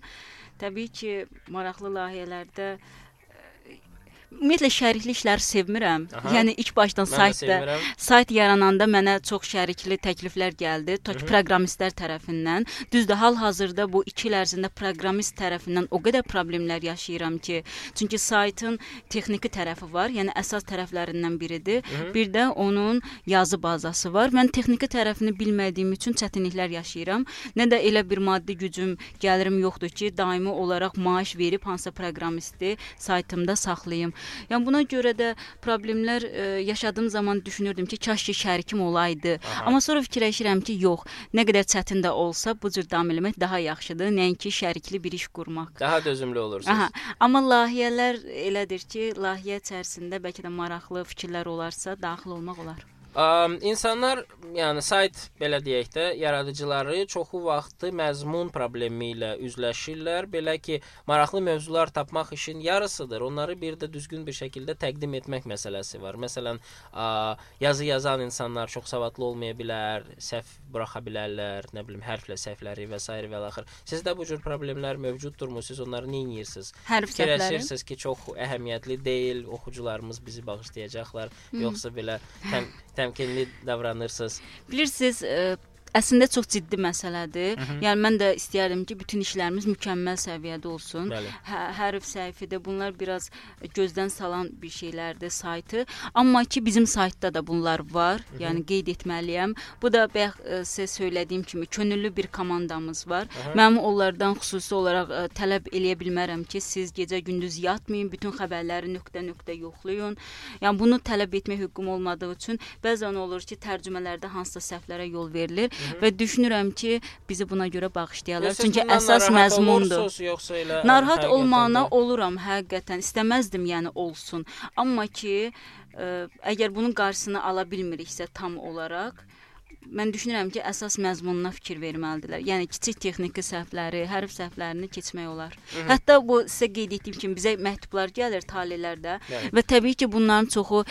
Təbii ki, maraqlı layihələrdə ümumiyyətlə şərikli işləri sevmirəm. Aha. Yəni ilk başdan saytda sayt yarananda mənə çox şərikli təkliflər gəldi, tək proqramistlər tərəfindən. Düzdür, hal-hazırda bu 2 il ərzində proqramist tərəfindən o qədər problemlər yaşayıram ki, çünki saytın texniki tərəfi var, yəni əsas tərəflərindən biridir. Bir də onun yazı bazası var. Mən texniki tərəfini bilmədiyim üçün çətinliklər yaşayıram. Nə də elə bir maddi gücüm, gəlirim yoxdur ki, daimi olaraq maaş verib hansısa proqramisti saytımda saxlayım. Yəni buna görə də problemlər e, yaşadığım zaman düşünürdüm ki, kaş ki şərikim olaydı. Aha. Amma sonra fikirləşirəm ki, yox, nə qədər çətin də olsa bu cür davam eləmək daha yaxşıdır, nəinki şərikli bir iş qurmaq. Daha dözümlü olursunuz. Aha, amma layihələr elədir ki, layihə içərisində bəlkə də maraqlı fikirlər olarsa daxil olmaq olar. Um, insanlar, yəni sayt belə deyək də, yaradıcıları çoxu vaxtı məzmun problemi ilə üzləşirlər. Belə ki, maraqlı mövzular tapmaq işin yarısıdır. Onları bir də düzgün bir şəkildə təqdim etmək məsələsi var. Məsələn, ə, yazı yazan insanlar çox savadlı olmaya bilər, səhv buraxa bilərlər, nə bilim, hərflə səhvləri və s. və axır. Sizdə bu cür problemlər mövcuddurmu? Siz onları nə edirsiniz? Hərf səhvləri. Ki, çox əhəmiyyətli deyil, oxucularımız bizi bağışlayacaqlar, yoxsa belə təm təmkinli davranırsınız? Bilirsiniz, ə, əslində çox ciddi məsələdir. Yəni mən də istəyərdim ki, bütün işlərimiz mükəmməl səviyyədə olsun. Hə, hərf səhifədə bunlar biraz gözdən salan bir şeylərdir saytı. Amma ki bizim saytda da bunlar var. Yəni qeyd etməliyəm. Bu da bayaq ə, sizə söylədiyim kimi könüllü bir komandamız var. Mənim onlardan xüsusi olaraq ə, tələb eləyə bilmərəm ki, siz gecə-gündüz yatmayın, bütün xəbərləri nöqtə-nöqtə yoxlayın. Yəni bunu tələb etmək hüququm olmadığı üçün bəzən olur ki, tərcümələrdə hansısa səhvlərə yol verilir və düşünürəm ki, bizi buna görə bağışlayarlar. Yoxsa Çünki əsas məzmundur. Yoxsa elə Narahat həqiqətən olmağına oluram həqiqətən. İstəməzdim yəni olsun. Amma ki, ə, əgər bunun qarşısını ala bilmiriksə tam olaraq Mən düşünürəm ki, əsas məzmununa fikir verməlidirlər. Yəni kiçik texniki səhvləri, hərf səhvlərini keçmək olar. Hətta bu sizə qeyd etdiyim kimi bizə məktublar gəlir talelərdə Bəli. və təbii ki, bunların çoxu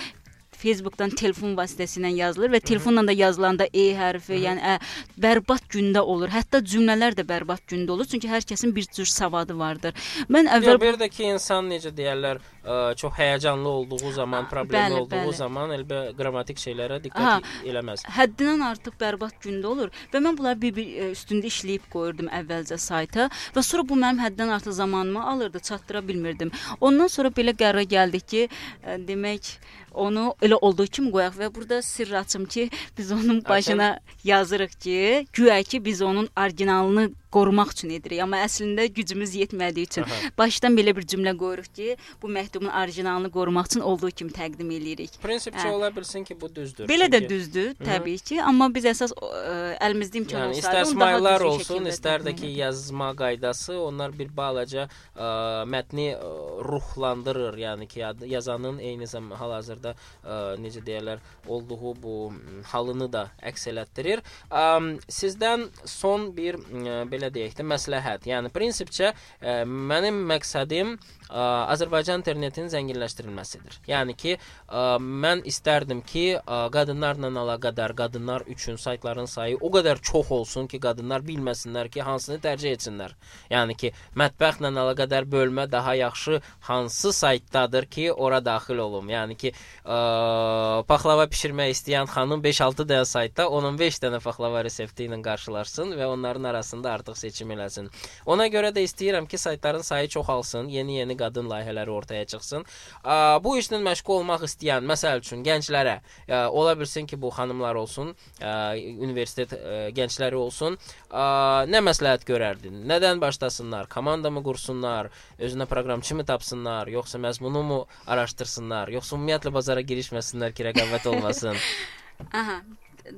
Facebookdan telefon vasitəsilə yazılır və telefonla da yazılanda E hərfi, yəni ə, bərbad gündə olur. Hətta cümlələr də bərbad gündə olur, çünki hər kəsin bir cür savadı vardır. Mən əvvəl bir də ki, insan necə deyərlər, ə, çox həyəcanlı olduğu zaman, problemli bəli, olduğu bəli. zaman elbə qrammatik şeylərə diqqət eləməz. həddindən artıq bərbad gündə olur və mən bunları bir-bir üstündə işləyib qoyurdum əvvəlcə sayta və sonra bu mənim həddindən artıq zamanımı alırdı, çatdıra bilmirdim. Ondan sonra belə qərara gəldik ki, ə, demək onu elə olduğu kimi qoyaq və burada sirr açım ki, biz onun başına yazırıq ki, güya ki biz onun orijinalını qorumaq üçün edirik, amma əslində gücümüz yetmədiyi üçün Aha. başdan belə bir cümlə qoyuruq ki, bu məktubun orijinalını qorumaq üçün olduğu kimi təqdim eləyirik. Prinsipcə Hə. ola bilsin ki, bu düzdür. Belə də Çünki- düzdür, təbii ki, amma biz əsas ə, əlimizdə imkan Yəni olsaydı, istər smaylar olsun, istər də ki, yazma qaydası, onlar bir balaca ə, mətni ə, ruhlandırır. Yəni ki, yazanın eyni zamanda hal-hazırda necə deyirlər, olduğu bu halını da əks elətdirir. Ə, sizdən son bir ə, belə belə deyək də, məsləhət. Yəni prinsipcə ə, mənim məqsədim ə, Azərbaycan internetinin zənginləşdirilməsidir. Yəni ki, ə, mən istərdim ki, ə, qadınlarla əlaqədar qadınlar üçün saytların sayı o qədər çox olsun ki, qadınlar bilməsinlər ki, hansını tərcih etsinlər. Yəni ki, mətbəxlə əlaqədar bölmə daha yaxşı hansı saytdadır ki, ora daxil olum. Yəni ki, ə, paxlava bişirmək istəyən xanım 5-6 dənə saytda 15 dənə paxlava resepti ilə qarşılaşsın və onların arasında artıq seçim eləsin. Ona görə də istəyirəm ki, saytların sayı çoxalsın, yeni-yeni qadın layihələri ortaya çıxsın. Bu işlə məşğul olmaq istəyən, məsəl üçün gənclərə, ola bilsin ki, bu xanımlar olsun, universitet gəncləri olsun, nə məsləhət görərdin? Nədən başlasınlar? Komanda mı qursunlar? Özünə proqramçı mı tapsınlar, yoxsa məzmunu mu araşdırsınlar, yoxsa ümumiyyətlə bazara girişməsinlər ki, rəqabət olmasın? Aha.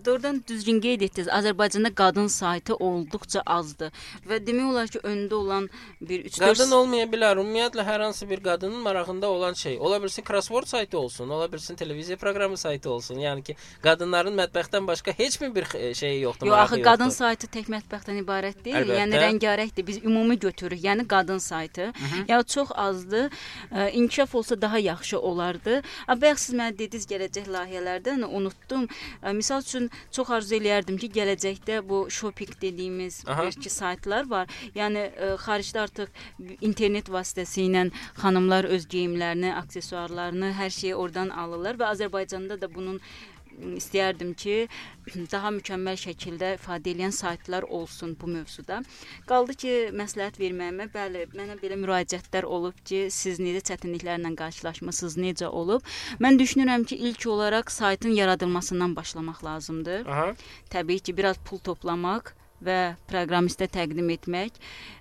Doğrudan düzgün qeyd etdiniz. Azərbaycanda qadın saytı olduqca azdır və demək olar ki, öndə olan bir 3-4 Qadın olmaya bilər. Ümumiyyətlə hər hansı bir qadının marağında olan şey. Ola bilsin crossword saytı olsun, ola bilsin televiziya proqramı saytı olsun. Yəni ki, qadınların mətbəxdən başqa heç mi bir e, şeyi yoxdur, Yox, axı yoxdur. qadın saytı tək mətbəxdən ibarət deyil. Əlbəttə. Yəni rəngarəngdir. Biz ümumi götürürük. Yəni qadın saytı. Ya çox azdır. Ə, İnkişaf olsa daha yaxşı olardı. A, bayaq siz mənə dediniz gələcək layihələrdən unutdum. Ə, Misal üçün çox arzu eləyərdim ki, gələcəkdə bu shopping dediyimiz ki saytlar var. Yəni ə, xaricdə artıq internet vasitəsilə xanımlar öz geyimlərini, aksesuarlarını, hər şeyi oradan alırlar və Azərbaycanda da bunun istəyərdim ki, daha mükəmməl şəkildə ifadə edən saytlar olsun bu mövzuda. Qaldı ki, məsləhət verməyimə, bəli, mənə belə müraciətlər olub ki, siz necə çətinliklərlə qarşılaşmısınız, necə olub? Mən düşünürəm ki, ilk olaraq saytın yaradılmasından başlamaq lazımdır. Aha. Təbii ki, biraz pul toplamaq və proqramistə təqdim etmək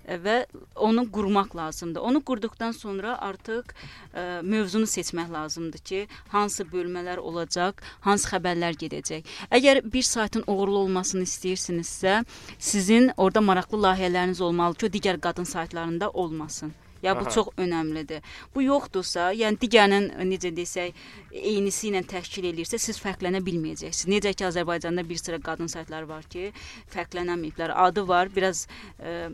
e, və onu qurmaq lazımdır. Onu qurduqdan sonra artıq ə, mövzunu seçmək lazımdır ki, hansı bölmələr olacaq, hansı xəbərlər gedəcək. Əgər bir saytın uğurlu olmasını istəyirsinizsə, sizin orada maraqlı layihələriniz olmalı ki, o digər qadın saytlarında olmasın. Ya bu Aha. çox önəmlidir. Bu yoxdursa, yəni digərinin necə desək, eynisi ilə təşkil eləyirsə, siz fərqlənə bilməyəcəksiniz. Necə ki Azərbaycanda bir sıra qadın saytları var ki, fərqlənəməyiblər. Adı var, biraz ə,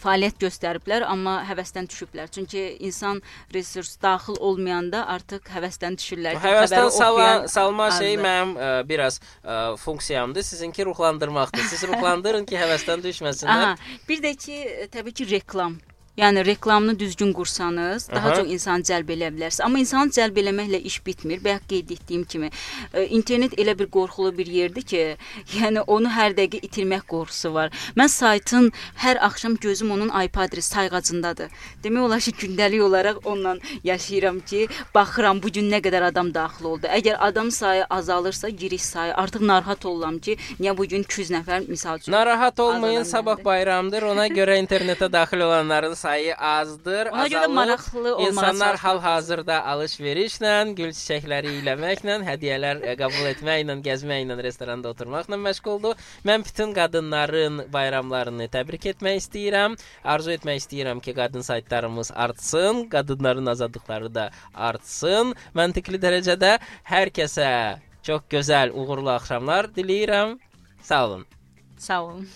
fəaliyyət göstəriblər, amma həvəsdən düşüblər. Çünki insan resurs daxil olmayanda artıq həvəsdən düşürlər. Həvəsdən sala, salma şey azdır. mənim ə, biraz ə, funksiyamdır. Sizinki ruhlandırmaqdır. Siz ruhlandırın ki, həvəsdən düşməsinlər. Aha, bir də ki, e, təbii ki, reklam. Yəni reklamını düzgün qursanız, daha Aha. çox insan cəlb eləyə bilərsiniz. Amma insanı cəlb eləməklə iş bitmir. Bayaq qeyd etdiyim kimi, e, internet elə bir qorxulu bir yerdir ki, yəni onu hər dəqiqə itirmək qorxusu var. Mən saytın hər axşam gözüm onun IP adresi sayğacındadır. Demək olar ki, gündəlik olaraq onunla yaşayıram ki, baxıram bu gün nə qədər adam daxil oldu. Əgər adam sayı azalırsa, giriş sayı artıq narahat oluram ki, niyə bu gün 200 nəfər misal üçün Narahat olmayın, sabah bayramdır. Ona görə internetə daxil olanların sayı azdır. Ona görə maraqlı olmağa İnsanlar hal-hazırda alış-verişlə, gül çiçəkləri eləməklə, hədiyyələr ə, qəbul etməklə, gəzməklə, restoranda oturmaqla məşğuldur. Mən bütün qadınların bayramlarını təbrik etmək istəyirəm. Arzu etmək istəyirəm ki, qadın saytlarımız artsın, qadınların azadlıqları da artsın. Məntiqli dərəcədə hər kəsə çox gözəl, uğurlu axşamlar diləyirəm. Sağ olun. Sağ olun.